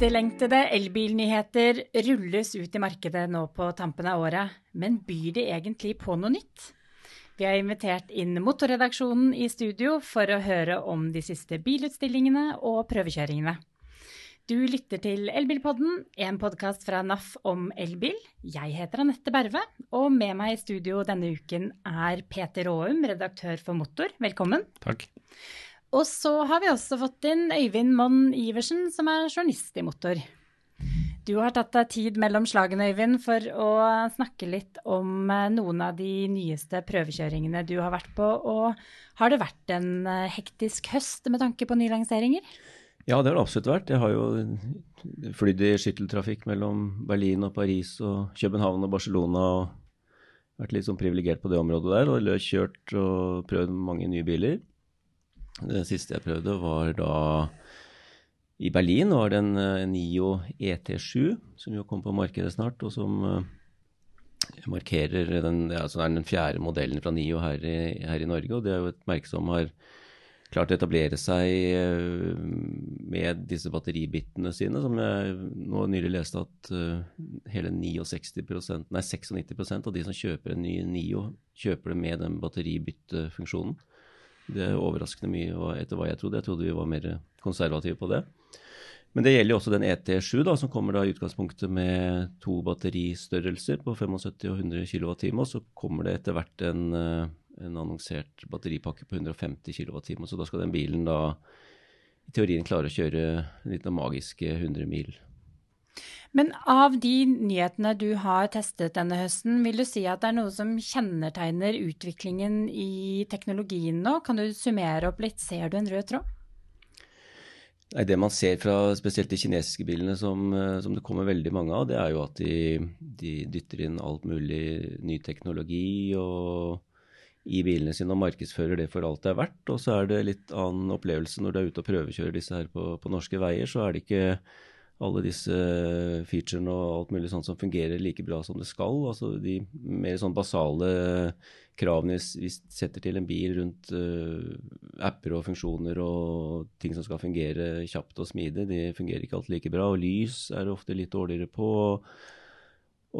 Etterlengtede elbilnyheter rulles ut i markedet nå på tampen av året, men byr de egentlig på noe nytt? Vi har invitert inn Motorredaksjonen i studio for å høre om de siste bilutstillingene og prøvekjøringene. Du lytter til Elbilpodden, en podkast fra NAF om elbil. Jeg heter Anette Berve, og med meg i studio denne uken er Peter Aum, redaktør for Motor. Velkommen. Takk. Og så har vi også fått inn Øyvind Monn Iversen, som er journalist i Motor. Du har tatt deg tid mellom slagene, Øyvind, for å snakke litt om eh, noen av de nyeste prøvekjøringene du har vært på. Og har det vært en eh, hektisk høst med tanke på nylanseringer? Ja, det har det absolutt vært. Jeg har jo flydd i skytteltrafikk mellom Berlin og Paris og København og Barcelona. og Vært litt sånn privilegert på det området der. Og kjørt og prøvd mange nye biler. Det siste jeg prøvde, var da i Berlin. var det en, en NIO ET7, som jo kom på markedet snart, og som uh, markerer den, altså den fjerde modellen fra NIO her i, her i, Norge. og Det er jo et merke som har klart å etablere seg uh, med disse batteribitene sine, som jeg nå nylig leste at hele 69 nei 96% av de som kjøper en ny NIO, kjøper det med den batteribyttefunksjonen. Det er overraskende mye og etter hva jeg trodde. Jeg trodde vi var mer konservative på det. Men det gjelder jo også den ET7, da, som kommer da i utgangspunktet med to batteristørrelser på 75 og 100 kWt. Og så kommer det etter hvert en, eh, en annonsert batteripakke på 150 kWt. Så da skal den bilen da i teorien klare å kjøre litt av magiske 100 mil men av de nyhetene du har testet denne høsten, vil du si at det er noe som kjennetegner utviklingen i teknologien nå? Kan du summere opp litt? Ser du en rød tråd? Nei, Det man ser fra spesielt de kinesiske bilene som, eh, som, det kommer veldig mange av, det er jo at de, de dytter inn alt mulig ny teknologi og, i bilene sine og markedsfører det for alt det er verdt. Og så er det litt annen opplevelse når du er ute og prøvekjører disse her på, på norske veier. Så er det ikke alle disse featurene og alt mulig sånt som fungerer like bra som det skal. Altså de mer sånn basale kravene vi setter til en bil rundt uh, apper og funksjoner og ting som skal fungere kjapt og smidig, de fungerer ikke alltid like bra. Og lys er det ofte litt dårligere på.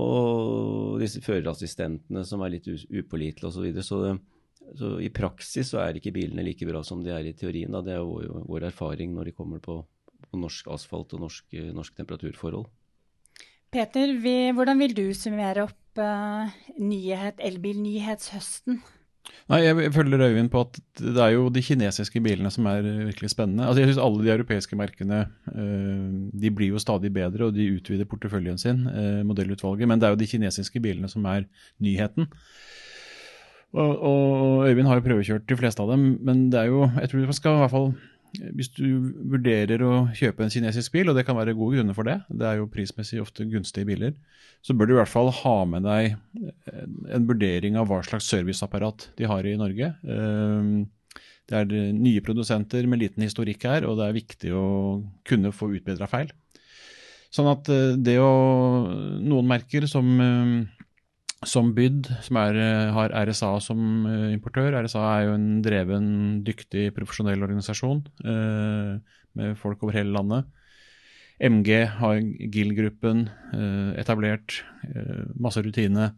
Og disse førerassistentene som er litt upålitelige osv. Så, videre. så så i praksis så er ikke bilene like bra som de er i teorien. Da. Det er jo vår erfaring når de kommer på på norsk asfalt og norsk, norsk temperaturforhold. Peter, vi, hvordan vil du summere opp uh, nyhet, elbilnyhetshøsten? Nei, Jeg følger Øyvind på at det er jo de kinesiske bilene som er virkelig spennende. Altså jeg synes Alle de europeiske merkene uh, de blir jo stadig bedre, og de utvider porteføljen sin, uh, modellutvalget. Men det er jo de kinesiske bilene som er nyheten. Og, og Øyvind har jo prøvekjørt de fleste av dem, men det er jo, jeg tror man skal i hvert fall hvis du vurderer å kjøpe en kinesisk bil, og det kan være gode grunner for det, det er jo prismessig ofte gunstige biler, så bør du i hvert fall ha med deg en vurdering av hva slags serviceapparat de har i Norge. Ehm, det er nye produsenter med liten historikk her, og det er viktig å kunne få utbedra feil. Sånn at eh, det å Noen merker som som Byd, som er, eh, har RSA som eh, importør. RSA er jo en dreven, dyktig, profesjonell organisasjon eh, med folk over hele landet. MG har GIL-gruppen eh, etablert, eh, masse rutine.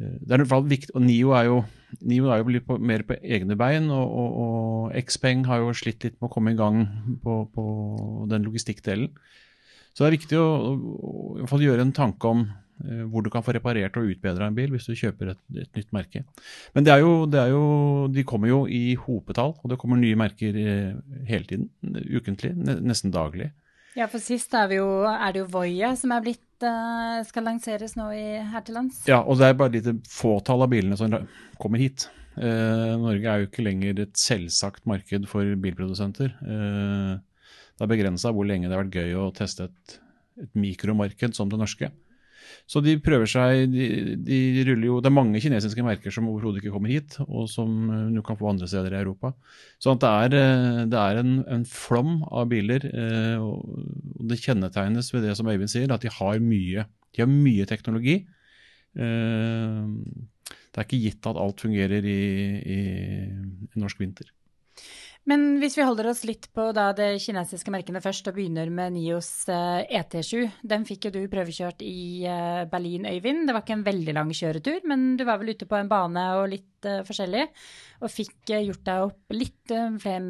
Eh, det er i hvert fall viktig, og NIO er jo, NIO er jo på, mer på egne bein, og, og, og Xpeng har jo slitt litt med å komme i gang på, på den logistikkdelen. Så det er viktig å, å, å gjøre en tanke om hvor du kan få reparert og utbedra en bil hvis du kjøper et, et nytt merke. Men det er, jo, det er, jo, de kommer jo i hopetall, og det kommer nye merker eh, hele tiden. Ukentlig, nesten daglig. Ja, for sist er, jo, er det jo Voia som er blitt uh, skal lanseres nå i, her til lands. Ja, og det er bare et fåtall av bilene som kommer hit. Eh, Norge er jo ikke lenger et selvsagt marked for bilprodusenter. Eh, det er begrensa hvor lenge det har vært gøy å teste et, et mikromarked som det norske. Så de prøver seg de, de, ruller jo Det er mange kinesiske merker som overhodet ikke kommer hit, og som eh, du kan få andre steder i Europa. Så det er, eh, det er en, en, flom av biler. Eh, og Det kjennetegnes ved det som Øyvind sier, at de har mye, de har mye teknologi. Det er ikke gitt at alt fungerer i, i, i norsk vinter. Men hvis vi holder oss litt på det kinesiske merkene først, og begynner med Nios ET7. Eh, e Den fikk jo du prøvekjørt i eh, Berlin, Øyvind. Det var ikke en veldig lang kjøretur, men du var vel ute på en bane og litt uh, forskjellig. Og fikk gjort deg opp litt flere,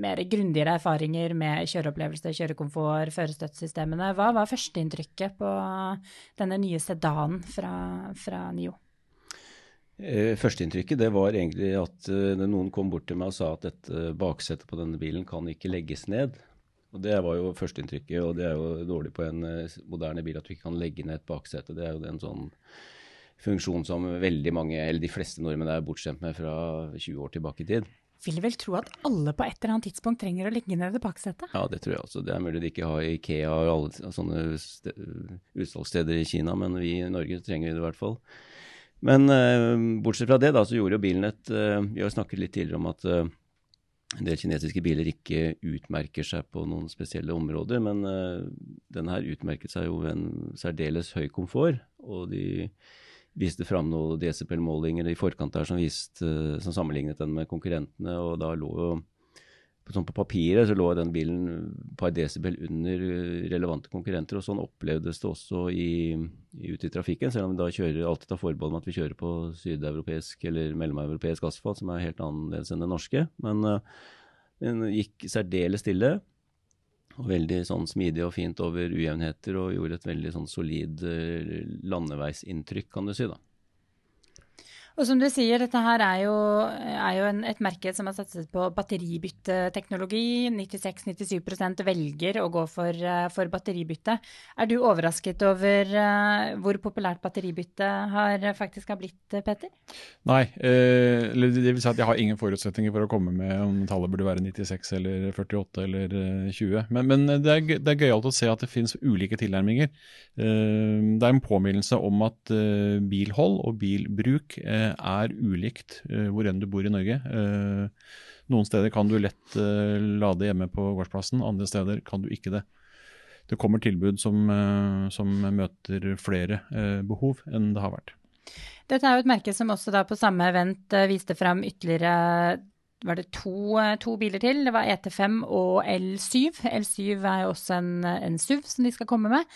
mer grundigere erfaringer med kjøreopplevelse, kjørekomfort, førerstøttesystemene. Hva var førsteinntrykket på denne nye sedanen fra, fra Nio? Eh, førsteinntrykket var egentlig at uh, noen kom bort til meg og sa at dette baksetet på denne bilen kan ikke legges ned. Og Det var jo førsteinntrykket, og det er jo dårlig på en uh, moderne bil at du ikke kan legge ned et baksete. Det er jo en sånn funksjon som veldig mange, eller de fleste nordmenn er bortskjemt med fra 20 år tilbake i tid. Vil vel tro at alle på et eller annet tidspunkt trenger å legge ned det baksetet? Ja, det tror jeg også. Det er mulig de ikke har Ikea og alle sånne utsalgssteder i Kina, men vi i Norge trenger det i hvert fall. Men uh, bortsett fra det, da, så gjorde jo bilen et uh, Vi har snakket litt tidligere om at uh, en del kinesiske biler ikke utmerker seg på noen spesielle områder, men denne her utmerket seg jo ved en særdeles høy komfort. Og de viste fram noen DCPL-målinger i forkant der som, viste, som sammenlignet den med konkurrentene, og da lå jo sånn på papiret så lå den bilen et par desibel under eh, relevante konkurrenter. og Sånn opplevdes det også i, i, ute i trafikken, selv om vi da kjører, alltid tar forbehold om at vi kjører på sydeuropeisk eller mellomeuropeisk asfalt, som er helt annerledes enn det norske. Men uh, den gikk særdeles stille. Og veldig sånn smidig og fint over ujevnheter, og gjorde et veldig sånn solid uh, landeveisinntrykk, kan du si. da. Og som du sier, dette her er jo, er jo en, et marked som har satset på batteribytteteknologi. 96-97% velger å gå for, eh, for, batteribytte. Er du overrasket over uh, hvor populært batteribytte har, faktisk har blitt, eh, Peter? Nei, eh, det vil si at jeg har ingen forutsetninger for å komme med om tallet burde være 96 eller 48 eller 20. Men, men det, er, det er gøyalt å se at det finnes ulike tilnærminger. Eh, det er en påminnelse om at eh, bilhold og bilbruk eh, er ulikt uh, hvor enn du bor i Norge. Uh, noen steder kan du lett uh, lade hjemme på gårdsplassen, andre steder kan du ikke det. Det kommer tilbud som, som møter flere behov enn det har vært. Dette er jo et merke som også da på samme event viste fram ytterligere var det to, to, biler til. Det var ET5 og L7. L7 er jo også en, en SUV som de skal komme med.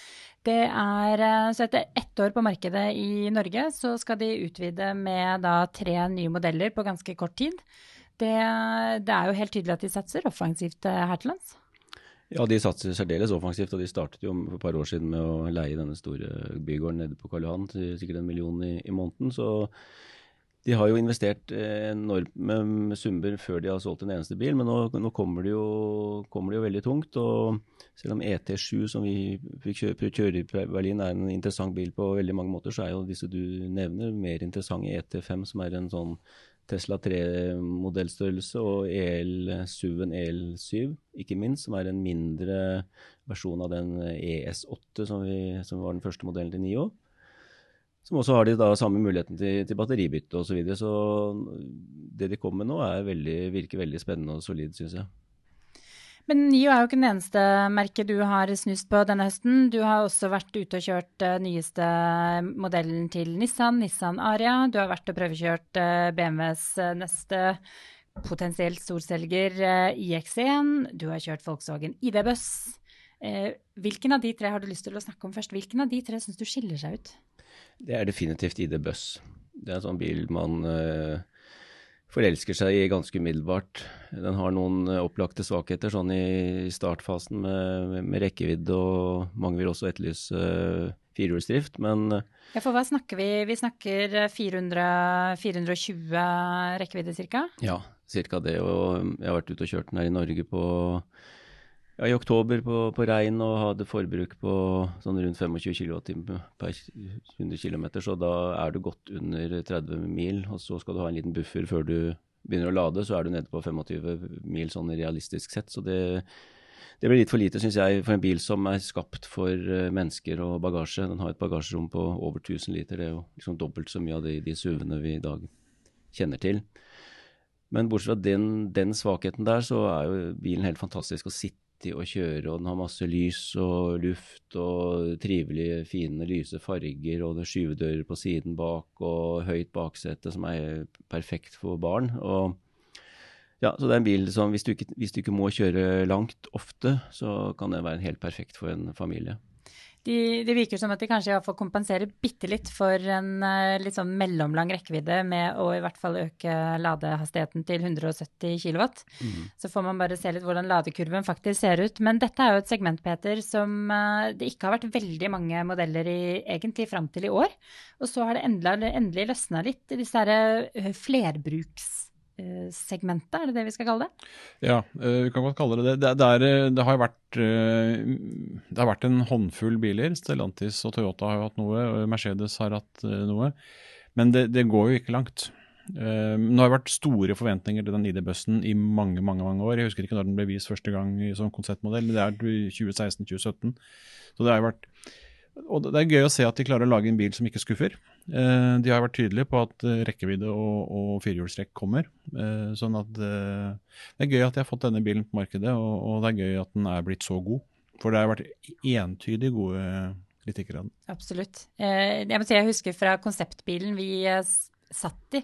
Det er, eh, så etter ett år på markedet i Norge, så skal de utvide med da tre nye modeller på ganske kort tid. Det, det er jo helt tydelig at de satser offensivt eh, her til lands. Ja, de satser særdeles offensivt, og de startet jo for et par år siden med å leie denne store bygården nede på Karl Johan til sikkert en million i, i måneden. Så de har jo investert eh, enorme summer før de har solgt en eneste bil, men nå, nå kommer, det jo, det jo, veldig tungt. og Selv om ET7, som vi fikk kjøre, kjøre, i Berlin, er en interessant bil på veldig mange måter, så er jo disse du nevner mer interessante ET5, som er en sånn Tesla 3-modellstørrelse, og EL-SUV-en EL7, ikke minst, som er en mindre versjon av den ES8 som, vi, som var den første modellen til NIO. Som også har de da samme muligheten til, til batteribytte osv. Så, videre. så det de kommer med nå, veldig, virker veldig spennende og solid, syns jeg. Men NIO er jo ikke den eneste merket du har snust på denne høsten. Du har også vært ute og kjørt uh, nyeste modellen til Nissan, Nissan Aria. Du har vært og prøvekjørt uh, BMWs uh, neste potensielt storselger iX1. Du har kjørt Volkswagen ID-buss. hvilken av de tre har du lyst til å snakke om først? Hvilken av de tre syns du skiller seg ut? Det er definitivt ID Buss. Det er en sånn bil man uh, forelsker seg i ganske umiddelbart. Den har noen uh, opplagte svakheter sånn i startfasen med, med, med rekkevidde, og mange vil også etterlyse uh, firehjulsdrift, men Ja, for hva snakker vi? Vi snakker 400, 420 rekkevidde ca.? Ja, ca. det. Og jeg har vært ute og kjørt den her i Norge på ja, i oktober på, på regn og hadde forbruk på sånn rundt 25 kWt per 100 km, så da er du godt under 30 mil. Og så skal du ha en liten buffer før du begynner å lade, så er du nede på 25 mil sånn realistisk sett. Så det, det blir litt for lite, syns jeg, for en bil som er skapt for eh, mennesker og bagasje. Den har et bagasjerom på over 1000 liter. Det er jo liksom dobbelt så mye av de, de SUV-ene vi i dag kjenner til. Men bortsett fra den, den, svakheten der, så er jo bilen helt fantastisk å sitte viktig å kjøre, og den har masse lys og luft og trivelige, fine, lyse farger, og det er skyvedører på siden bak og høyt baksete som er perfekt for barn. og Ja, så det er en bil som hvis du, ikke, hvis du ikke må kjøre langt ofte, så kan den være helt perfekt for en familie. De, det virker som at de kanskje iallfall kompenserer bitte litt for en uh, litt sånn mellomlang rekkevidde med å i hvert fall øke ladehastigheten til 170 kW. Mm. Så får man bare se litt hvordan ladekurven faktisk ser ut. Men dette er jo et segment, Peter, som uh, det ikke har vært veldig mange modeller i egentlig fram til i år. Og så har det endelig, endelig løsna litt i disse uh, flerbruks segmentet, er det det vi skal kalle det? Ja, vi kan godt kalle det det. Det, det, er, det har vært det har vært en håndfull biler. Stellantis og Toyota har jo hatt noe, Mercedes har hatt noe. Men det, det går jo ikke langt. nå har det vært store forventninger til den ID-bussen i mange mange, mange år. Jeg husker ikke når den ble vist første gang som konseptmodell, men det er 2016-2017. Så det har jo vært og Det er gøy å se at de klarer å lage en bil som ikke skuffer. Eh, de har vært tydelige på at eh, rekkevidde og, og firehjulstrekk kommer. Eh, sånn at Det er gøy at de har fått denne bilen på markedet, og, og, det er gøy at den er blitt så god. For det har vært entydig gode kritikere av den. Absolutt. Jeg må si jeg husker fra konseptbilen vi satt i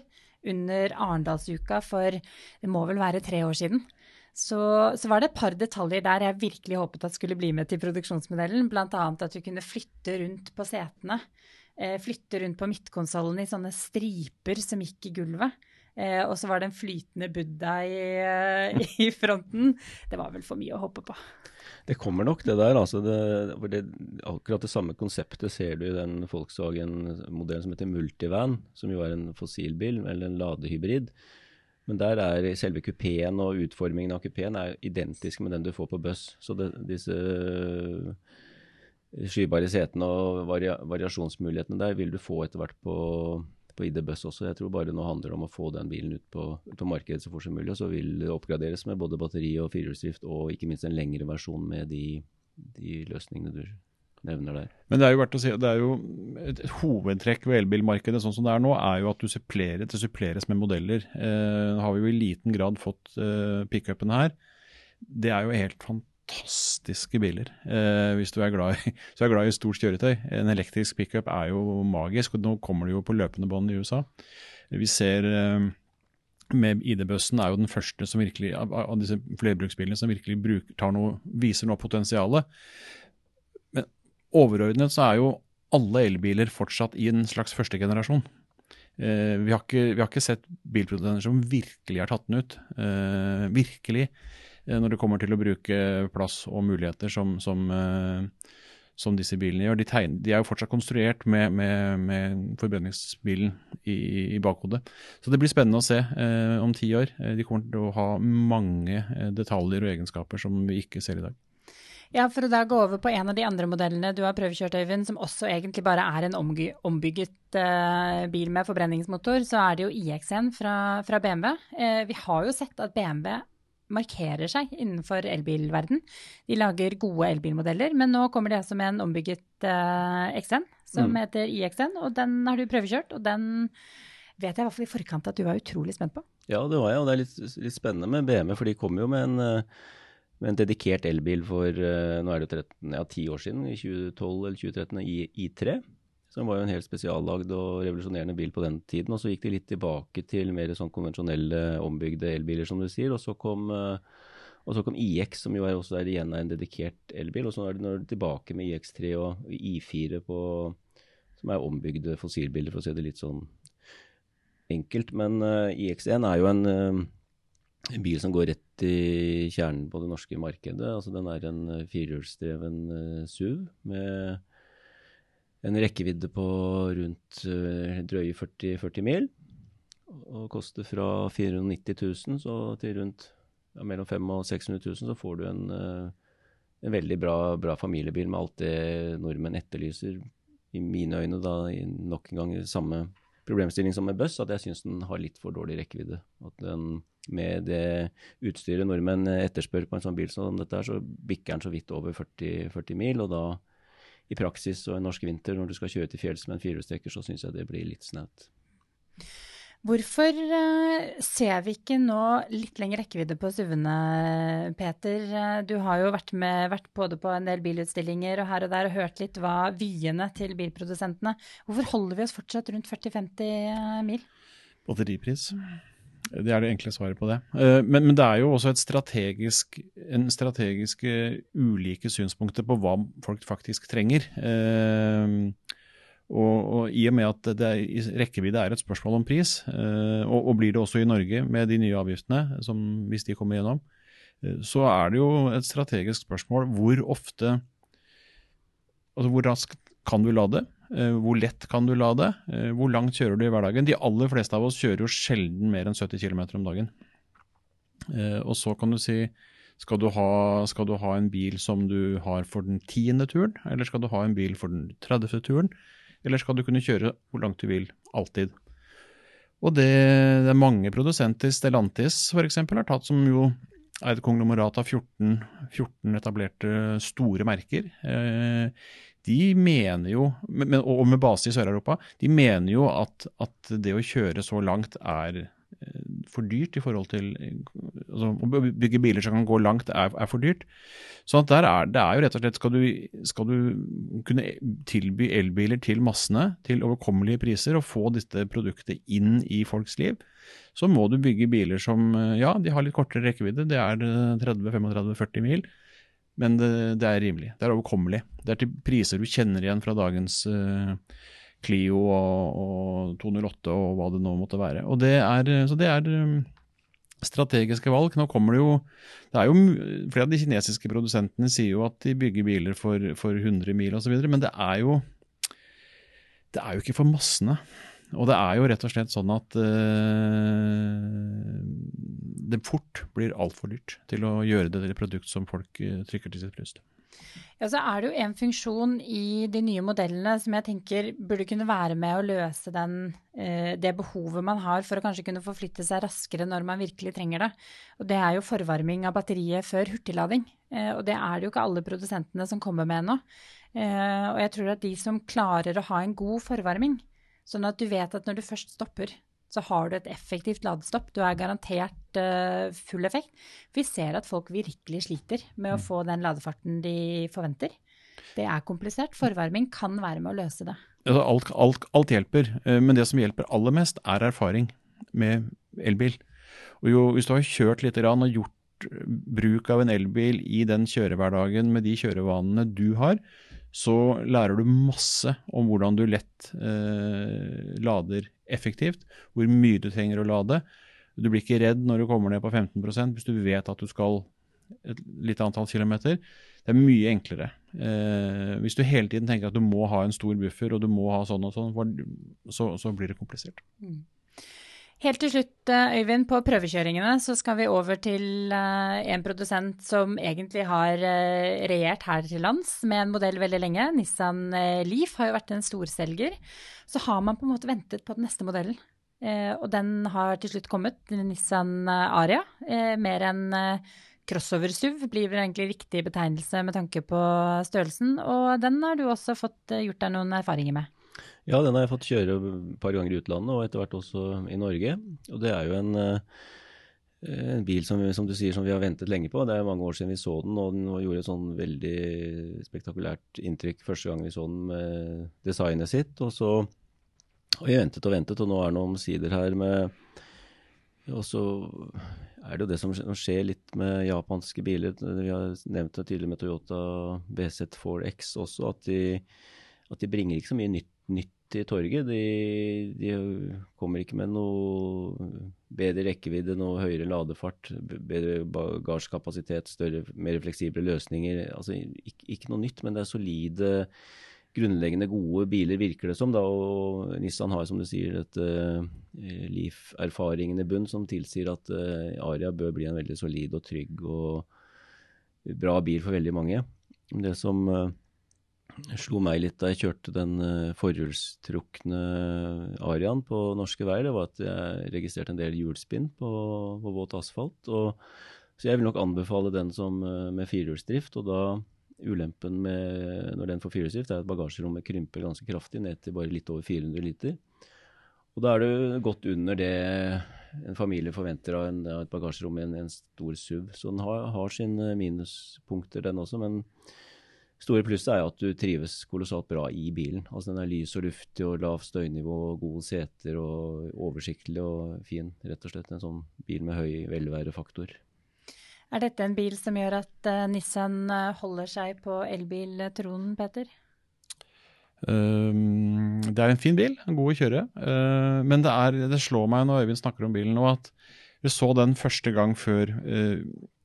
under Arendalsuka for det må vel være tre år siden så, så, var det et par detaljer der jeg virkelig håpet at skulle bli med til produksjonsmodellen. Bl.a. at du kunne flytte rundt på setene. Eh, flytte rundt på midtkonsollen i sånne striper som gikk i gulvet. Eh, og så var det en flytende Buddha i, eh, i, fronten. Det var vel for mye å håpe på. Det kommer nok, det der. altså det, det, Akkurat det samme konseptet ser du i den Volkswagen-modellen som heter Multivan, som jo er en fossilbil, eller en ladehybrid. Men der er selve kupeen og utformingen av kupeen identisk med den du får på buss. Så det, disse skybare setene og varia, variasjonsmulighetene der vil du få etter hvert på, på ID Buss også. Jeg tror bare nå handler det om å få den bilen ut på, på markedet så fort som mulig. Og så vil det oppgraderes med både batteri og firehjulsdrift og ikke minst en lengre versjon med de, de løsningene du nevner der. Men det er jo verdt å si, det er jo et hovedtrekk ved elbilmarkedet sånn som det er nå, er jo at du supplerer, det suppleres med modeller. Eh, har vi jo i liten grad fått eh, pickupene her. Det er jo helt fantastiske biler. Eh, hvis du er, glad i, så er glad i stort kjøretøy. En elektrisk pickup er jo magisk, og nå kommer det jo på løpende bånd i USA. Vi ser eh, med ID-bussen er jo den første som virkelig, av, disse flerbruksbilene som virkelig bruk, noe, viser noe av potensialet overordnet så er jo alle elbiler fortsatt i en slags første generasjon. Eh, vi, har ikke, vi, har ikke, sett bilprodusenter som virkelig har tatt den ut. Eh, virkelig. Eh, når det kommer til å bruke plass og muligheter som, som, eh, som disse bilene gjør. De, tegner, de, er jo fortsatt konstruert med, med, med forbrenningsbilen i, i, bakhodet. Så det blir spennende å se eh, om ti år. De kommer til å ha mange detaljer og egenskaper som vi ikke ser i dag. Ja, for å da gå over på en av de andre modellene du har prøvekjørt, Øyvind, som også egentlig bare er en ombygget eh, bil med forbrenningsmotor, så er det jo IX1 fra, fra BMW. Eh, vi har jo sett at BMW markerer seg innenfor elbilverden. De lager gode elbilmodeller, men nå kommer de altså med en ombygget uh, X1 som mm. heter IX1, og den har du prøvekjørt, og den vet jeg i hvert fall i forkant at du var utrolig spent på. Ja, det var jeg, og det er litt, litt spennende med BMW, for de kommer jo med en med en dedikert elbil for uh, nå er det 13, ja, 10 år siden, i 2012 eller 2013, i I3. Som var jo en helt spesiallagd og revolusjonerende bil på den tiden. Og så gikk de litt tilbake til mer sånn konvensjonelle, ombygde elbiler, som du sier. Og så kom, uh, og så kom IX, som jo er også er igjen en dedikert elbil. Og så er når tilbake med IX3 og I4 på, som er ombygde fossilbiler, for å si det litt sånn enkelt. Men eh, IX1 er jo en en bil som går rett i kjernen på det norske markedet. Altså Den er en eh, firehjulsdreven SUV med en rekkevidde på rundt uh, drøye 40, 40, mil. Og koster fra 490 000 så til rundt ja, mellom 500 og 600 000, så får du en, uh, en veldig bra, bra, familiebil med alt det nordmenn etterlyser. I mine øyne da nok en gang samme problemstilling som med buss, at jeg syns den har litt for dårlig rekkevidde. At den med det utstyret nordmenn etterspør på en sånn bil som dette, så bikker den så vidt over 40, 40 mil. Og da i praksis og en norsk vinter, når du skal kjøre til fjells med en firehjulstrekker, så syns jeg det blir litt snaut. Hvorfor uh, ser vi ikke nå litt lengre rekkevidde på SUV-ene, Peter? Uh, du har jo vært, med, vært, både på en del bilutstillinger og her og der og hørt litt hva vyene til bilprodusentene Hvorfor holder vi oss fortsatt rundt 40-50 mil? Batteripris. Det er det enkle svaret på det. Eh, men, men det er jo også et strategisk, en strategisk ulike synspunkter på hva folk faktisk trenger. Eh, og, og I og med at det er, i rekkevidde er et spørsmål om pris, eh, og, og, blir det også i Norge med de nye avgiftene, som, hvis de kommer gjennom, så er det jo et strategisk spørsmål hvor ofte Altså hvor raskt kan du lade? Hvor lett kan du lade? Hvor langt kjører du i hverdagen? De aller fleste av oss kjører jo sjelden mer enn 70 km om dagen. Og så kan du si skal du, ha, skal du ha en bil som du har for den tiende turen, eller skal du ha en bil for den 30. turen? Eller skal du kunne kjøre hvor langt du vil, alltid? Og det, det er mange produsenter, Stellantis f.eks., har tatt, som jo er et konglomerat av 14, 14 etablerte store merker. Eh, de mener jo, og med base i Sør-Europa, de mener jo at, at, det å kjøre så langt er Eh, for dyrt i forhold til altså, Å bygge biler som kan gå langt, er, er for dyrt. Så der er, det er jo rett og slett skal du, skal du kunne tilby elbiler til massene til overkommelige priser og få dette produktet inn i folks liv, så må du bygge biler som ja, de har litt kortere rekkevidde, det er 30-35-40 mil. Men det, det, er rimelig. Det er overkommelig. Det er til priser du kjenner igjen fra dagens uh, Clio og, og 208 og hva det nå måtte være. Og det er, så det er um, strategiske valg. Nå kommer det jo det jo Flere av de kinesiske produsentene sier jo at de bygger biler for, for 100 mil osv., men det er jo det er jo ikke for massene. Og det er jo rett og slett sånn at uh, det fort blir altfor dyrt til å gjøre det til et produkt som folk uh, trykker til sitt bryst. Ja, så er det jo en funksjon i de nye modellene som jeg tenker burde kunne være med å løse den, eh, det behovet man har for å kanskje kunne forflytte seg raskere når man virkelig trenger det. Og det er jo forvarming av batteriet før hurtiglading. Og det er det jo ikke alle produsentene som kommer med ennå. Og jeg tror at de som klarer å ha en god forvarming, sånn at du vet at når du først stopper, så har du et effektivt ladestopp. Du er garantert uh, full effekt. Vi ser at folk virkelig sliter med å mm. få den ladefarten de forventer. Det er komplisert. Forvarming kan være med å løse det. Altså, alt, alt, alt, hjelper, eh, men det som hjelper aller mest, er erfaring med elbil. Jo, hvis du har kjørt litt og gjort bruk av en elbil i den kjørehverdagen med de kjørevanene du har, så lærer du masse om hvordan du lett eh, lader effektivt, hvor mye du trenger å lade. Du blir ikke redd når du kommer ned på 15% hvis du vet at du skal et lite antall kilometer. Det er mye enklere. Eh, hvis du hele tiden tenker at du må ha en stor buffer og du må ha sånn og sånn, så, så blir det komplisert. Mm. Helt til slutt, eh, Øyvind, på prøvekjøringene så skal vi over til eh, en produsent som egentlig har eh, regjert her til lands med en modell veldig lenge. Nissan Leaf har jo vært en storselger. Så har man på en måte ventet på den neste modellen. Og den har til slutt kommet, Nissan Aria. Mer enn crossover-SUV blir vel egentlig riktig betegnelse med tanke på størrelsen. Og den har du også fått gjort deg noen erfaringer med. Ja, den har jeg fått kjøre et par ganger i utlandet, og etter hvert også i Norge. Og det er jo en, eh, en bil som, som, du sier, som vi har ventet lenge på. Det er mange år siden vi så den, og den gjorde et sånn veldig spektakulært inntrykk første gang vi så den med designet sitt. Og så har vi ventet og ventet, og nå er det noen sider her med Og så er det jo det som skjer litt med japanske biler. Vi har nevnt det tidligere med Toyota BZ4X også, at de, at de bringer ikke så mye nytt, nytt til torget. De, de, kommer ikke med noe bedre rekkevidde, noe høyere ladefart, bedre bagasjekapasitet, mer fleksible løsninger. Altså ikke, ikke, noe nytt, men det er solide, grunnleggende gode biler, virker det som. Da, og Nissan har, som du sier, dette uh, Leaf-erfaringen i bunn som tilsier at uh, Aria bør bli en veldig solid og trygg og bra bil for veldig mange. Det som uh, slo meg litt da jeg kjørte den uh, forhjulstrukne Arian på norske veier, det var at jeg registrerte en del hjulspinn på, på våt asfalt. Og, så jeg vil nok anbefale den som uh, med firehjulsdrift. Og da ulempen med når den får firehjulsdrift, er at bagasjerommet krymper ganske kraftig ned til bare litt over 400 liter. Og da er du godt under det en familie forventer av, en, et bagasjerom i en, en, stor SUV. Så den har, har sine minuspunkter, den også. men store plusset er jo at du trives kolossalt bra i bilen. Altså Den er lys og luftig og lavt støynivå, gode seter og oversiktlig og fin. Rett og slett en sånn bil med høy velværefaktor. Er dette en bil som gjør at uh, Nissan eh, holder seg på elbiltronen, Peter? Um, det er en fin bil, en god å kjøre. Uh, men det, er, det, slår meg når Øyvind snakker om bilen nå, at vi så den første gang før uh,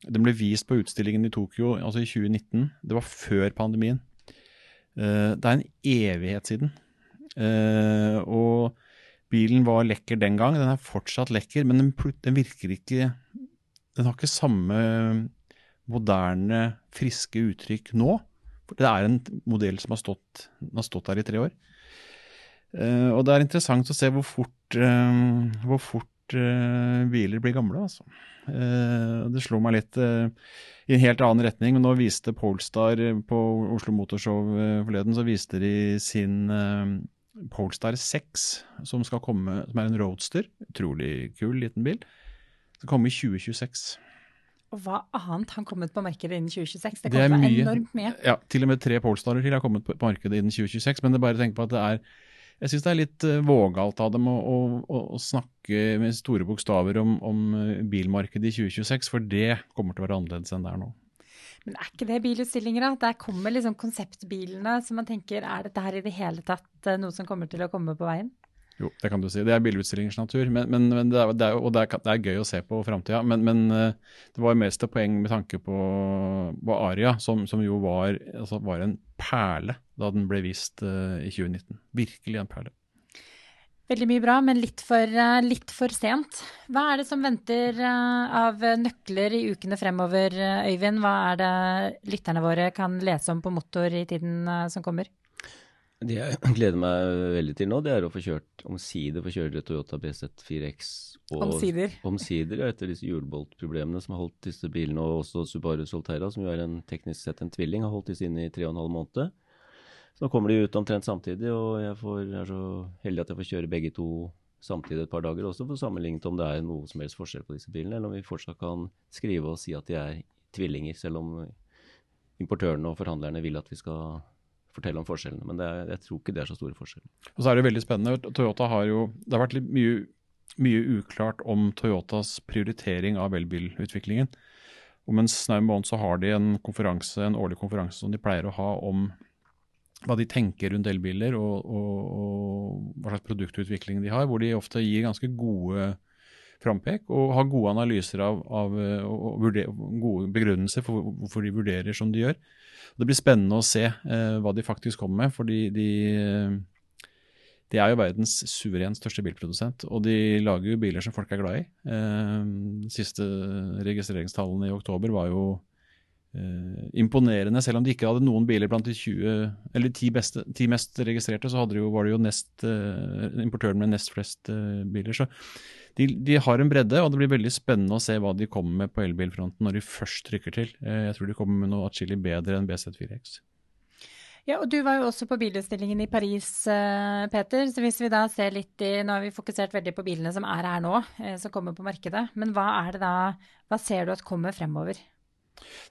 den ble vist på utstillingen i Tokyo, altså i 2019. Det var før pandemien. Uh, det er en evighet siden. og bilen var lekker den gang, den er fortsatt lekker, men den, den virker ikke Den har ikke samme moderne, friske uttrykk nå. Det er en modell som har stått, har stått der i tre år. Uh, og det er interessant å se hvor fort, uh, hvor fort uh, biler blir gamle. Altså. det slo meg litt i en helt annen retning. men Nå viste Polestar på Oslo Motorshow forleden så viste de sin Polestar 6, som skal komme, som er en roadster. Utrolig kul liten bil. Skal komme i 2026. Og hva annet har kommet på markedet innen 2026? Det det er mye, enormt mye. Ja, til og med tre Polestarer til har kommet på markedet innen 2026. Men det er bare å tenke på at det er jeg syns det er litt uh, vågalt av dem å, å, å, snakke med store bokstaver om, om eh, bilmarkedet i 2026, for det kommer til å være annerledes enn det er nå. Men er ikke det bilutstillinger, da? Der kommer liksom konseptbilene som man tenker er dette her i det hele tatt eh, noe som kommer til å komme på veien? Jo, det kan du si. Det er bilutstillingers natur. Men, men, men det, er, det er, og det er, det er, gøy å se på framtida. Men, men, eh, det var mest et poeng med tanke på, på Aria, som, som jo var, altså var, en perle da den ble vist uh, i 2019. Virkelig en perle. Veldig mye bra, men litt for, uh, litt for, sent. Hva er det som venter uh, av nøkler i ukene fremover, Øyvind? Hva er det lytterne våre kan lese om på motor i tiden som kommer? Det jeg gleder meg veldig til nå, det er å få kjørt omsider få kjøre Toyota BZ4X. Og, omsider? Omsider, ja, etter disse hjulboltproblemene som har holdt disse bilene, og også Subaru Solterra, som jo er en teknisk sett en tvilling, har holdt disse inne i tre og en halv måned. Så nå kommer de ut omtrent samtidig, og jeg, får, jeg er så heldig at jeg får kjøre begge to samtidig et par dager også, for å sammenligne om det er noe som helst forskjell på disse bilene, eller om vi fortsatt kan skrive og si at de er tvillinger, selv om importørene og forhandlerne vil at vi skal fortelle om forskjellene. Men er, jeg tror ikke det er så store forskjeller. Og så er det veldig spennende. Toyota har jo, Det har vært litt mye, mye uklart om Toyotas prioritering av elbilutviklingen. Om en snau måned så har de en konferanse, en årlig konferanse som de pleier å ha om hva de tenker rundt elbiler og, og, og hva slags produktutvikling de har. Hvor de ofte gir ganske gode frampek og har gode analyser av, av og vurder, gode begrunnelser for hvorfor de vurderer som de gjør. Det blir spennende å se eh, hva de faktisk kommer med, fordi de, de er jo verdens suverent største bilprodusent, og de lager jo biler som folk er glad i. Eh, siste registreringstallene i oktober var jo eh, imponerende. Selv om de ikke hadde noen biler blant de 20, eller 10, beste, 10 mest registrerte, så det jo, var det jo nest, eh, importøren med nest flest eh, biler. Så de, de, har en bredde, og det blir veldig spennende å se hva de kommer med på elbilfronten når de først trykker til. Eh, jeg tror de kommer med noe atskillig bedre enn BZ4X. Ja, og Du var jo også på bilutstillingen i Paris, eh, Peter. så hvis vi da ser litt i, Nå har vi fokusert veldig på bilene som er her nå, eh, som kommer på markedet. Men hva er det da, hva ser du at kommer fremover?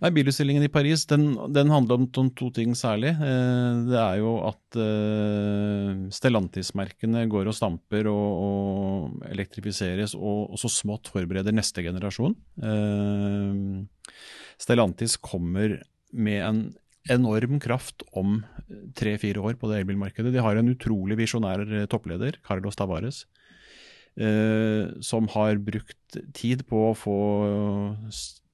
Nei, Bilutstillingen i Paris den, den handler om, om, to ting særlig. Eh, det er jo at eh, Stellantis-merkene går og stamper og, og elektrifiseres og, og, så smått forbereder neste generasjon. Eh, Stellantis kommer med en enorm kraft om tre-fire år på det elbilmarkedet. De har en utrolig visjonær eh, toppleder, Carlos Tavares. Eh, som har brukt tid på å få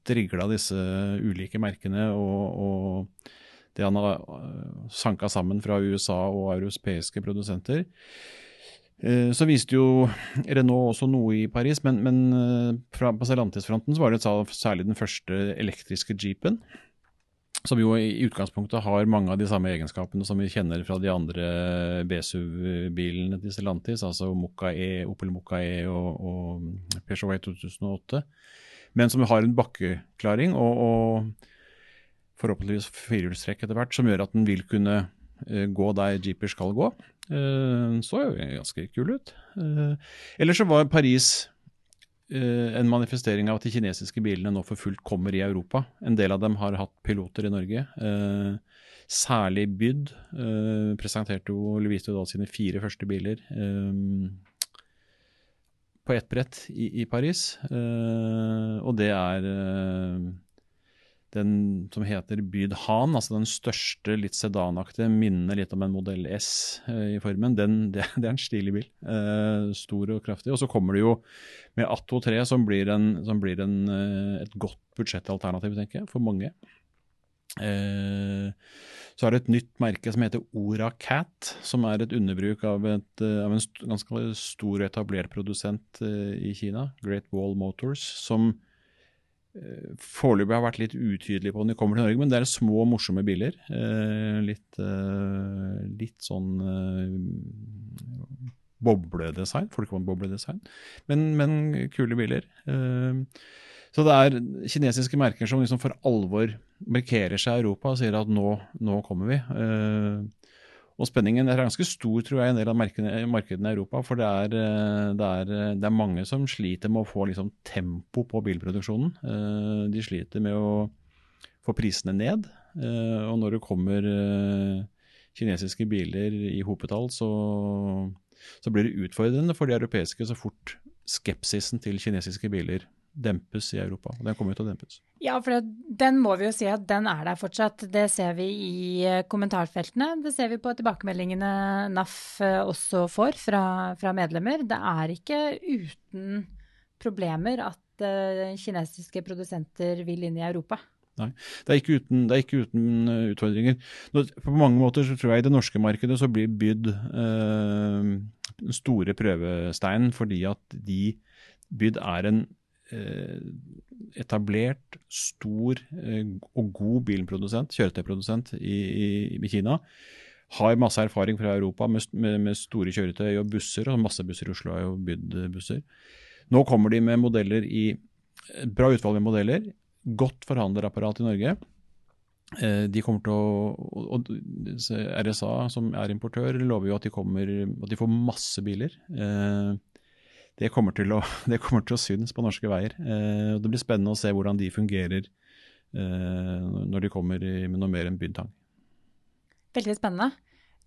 strigla disse ulike merkene og, og det han har øh, sanka sammen fra USA og europeiske produsenter. Øh, så viste jo Renault også noe i Paris, men, men øh, fra, på Stellantis-fronten var det særlig den første elektriske jeepen. Som jo i utgangspunktet har mange av de samme egenskapene som vi kjenner fra de andre BSUV-bilene til Stellantis, altså Mokka E, Opel Mokka E og, og Peugeot E 2008 men som har en bakkeklaring og, og forhåpentligvis firehjulstrekk etter hvert, som gjør at den vil kunne uh, gå der jeeper skal gå. Uh, så jo ganske kul ut. Uh, ellers så var Paris en manifestering av at de kinesiske bilene nå for fullt kommer i Europa. En del av dem har hatt piloter i Norge. Særlig Byd presenterte jo viste jo da sine fire første biler på ett brett i, i Paris. og det er den som heter Byd Han, altså den største, litt sedanaktige, minner litt om en modell S uh, i formen. Den, det, det, er en stilig bil. Stor og kraftig. Og så kommer det jo med Atto 3, som blir, en, som blir en, et godt budsjettalternativ, tenker jeg, for mange. Eh, så er det et nytt merke som heter Ora Cat, som er et underbruk av, et, eh, av en ganske stor og etablert produsent eh, i Kina, Great Wall Motors, som foreløpig har vært litt utydelig på om de kommer til Norge, men det er små, morsomme biler. Litt, litt sånn bobledesign. Folkevogn-bobledesign. Men, men kule biler. Så det er kinesiske merker som liksom for alvor markerer seg i Europa og sier at nå, nå kommer vi. Og spenningen er ganske stor tror jeg, i en del av markedene, i Europa. For det er, eh, det, er, eh, det er, mange som sliter med å få liksom, tempo på bilproduksjonen. Eh, de sliter med å få prisene ned. Og når det kommer kinesiske biler i hopetall, så, så blir det utfordrende for de europeiske så fort skepsisen til kinesiske biler dempes i Europa. og Den kommer til å dempes. Ja, for den må vi jo si at den er der fortsatt. Det ser vi i eh, kommentarfeltene. Det ser vi på tilbakemeldingene NAF eh, også får fra, fra medlemmer. Det er ikke uten problemer at uh, kinesiske produsenter vil inn i Europa. Nei, det er ikke uten, er ikke uten utfordringer. På mange måter så tror jeg i det norske markedet så blir bydd uh, store prøvesteinen fordi at de Byd er en Eh, etablert, stor eh, og god bilprodusent, kjøretøyprodusent i, i, i Kina. Har masse erfaring fra Europa med, med, med, store kjøretøy og busser, og masse busser i Oslo har jo bydd busser. Nå kommer de med modeller i bra utvalg med modeller. Godt forhandlerapparat i Norge. Eh, de kommer til å, og RSA, som er importør, lover jo at de, kommer, at de får masse biler det kommer til å, det kommer til å synes på norske veier. Eh, det blir spennende å se hvordan de fungerer eh, når de kommer i, med noe mer enn byntang. Veldig spennende.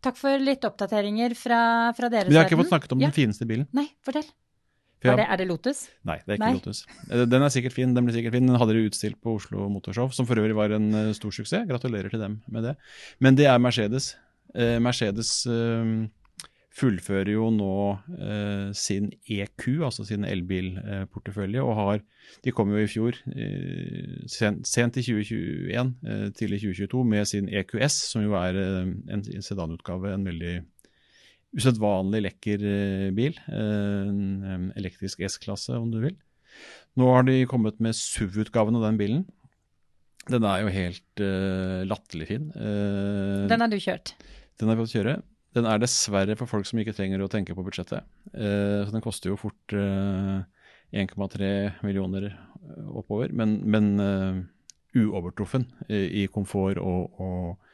Takk for litt oppdateringer fra, fra deres verden. Vi har ikke fått snakket om ja. den fineste bilen. Nei, fortell. Er det, er det, Lotus? Nei, det er ikke Nei. Lotus. Eh, den er sikkert fin. Den blir sikkert fin. Den hadde de utstilt på Oslo Motorshow, som for øvrig var en uh, stor suksess. Gratulerer til dem med det. Men det er Mercedes. Eh, Mercedes uh, fullfører jo nå eh, sin EQ, altså sin elbilportefølje, og har De kom jo i fjor, eh, sent, sent, i 2021, eh, tidlig 2022, med sin EQS, som jo er eh, en sedanutgave, en veldig usedvanlig lekker eh, bil. Eh, en elektrisk S-klasse, om du vil. Nå har de kommet med SUV-utgaven av den bilen. Den er jo helt latterlig fin. den har du kjørt? Den har vi fått kjøre. Den er dessverre for folk som ikke trenger å tenke på budsjettet. Eh, så den koster jo fort eh, 1,3 millioner eh, oppover, men, men eh, uovertruffen i, i komfort og, og,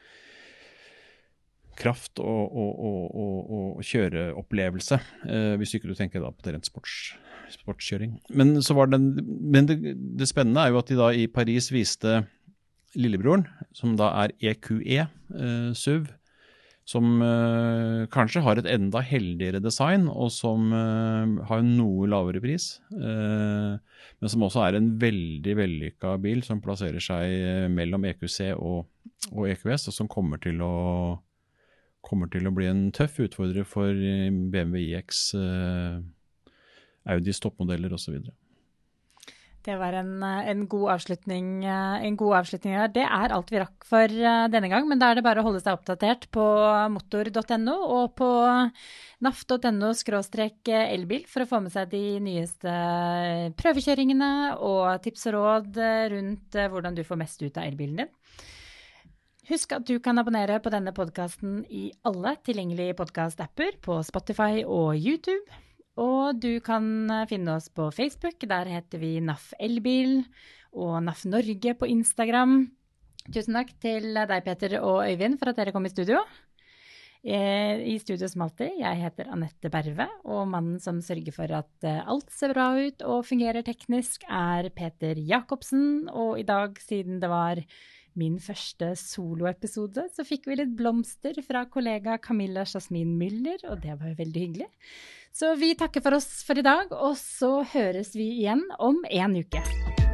kraft og, og, og kjøreopplevelse. Uh, hvis ikke du tenker da på det rent sports, sportskjøring. Men, den, men det, det, spennende er jo at de da i Paris viste lillebroren, som da er EQE eh, SUV som uh, kanskje har et enda heldigere design, og som uh, har noe lavere pris. Uh, men som også er en veldig vellykka bil som plasserer seg mellom EQC og, og, EQS, og som kommer til å, kommer til å bli en tøff utfordrer for BMW IX, Audis toppmodeller osv. Det var en, eh, en, god avslutning, eh, en god avslutning her. Det er alt vi rakk for eh, denne gang, men da er det bare å holde seg oppdatert på motor.no og på naf.no elbil for å få med seg de nyeste prøvekjøringene og tips og råd rundt hvordan du får mest ut av elbilen din. Husk at du kan abonnere på denne podkasten i alle tilgjengelige podkast-apper på Spotify og YouTube. Og du kan eh, finne oss på Facebook. Der heter vi NAF Elbil. Og NAF Norge på Instagram. Tusen takk til deg, Peter og Øyvind, for at dere kom i studio. Eh, I studio som alltid, jeg heter Anette Berve, og mannen som sørger for at eh, alt ser bra ut og fungerer teknisk, er Peter Jacobsen. Og i dag, siden det var min første soloepisode, så fikk vi litt blomster fra kollega Camilla Jasmin Müller, og det var jo veldig hyggelig. Så vi takker for oss for i dag, og så høres vi igjen om en uke.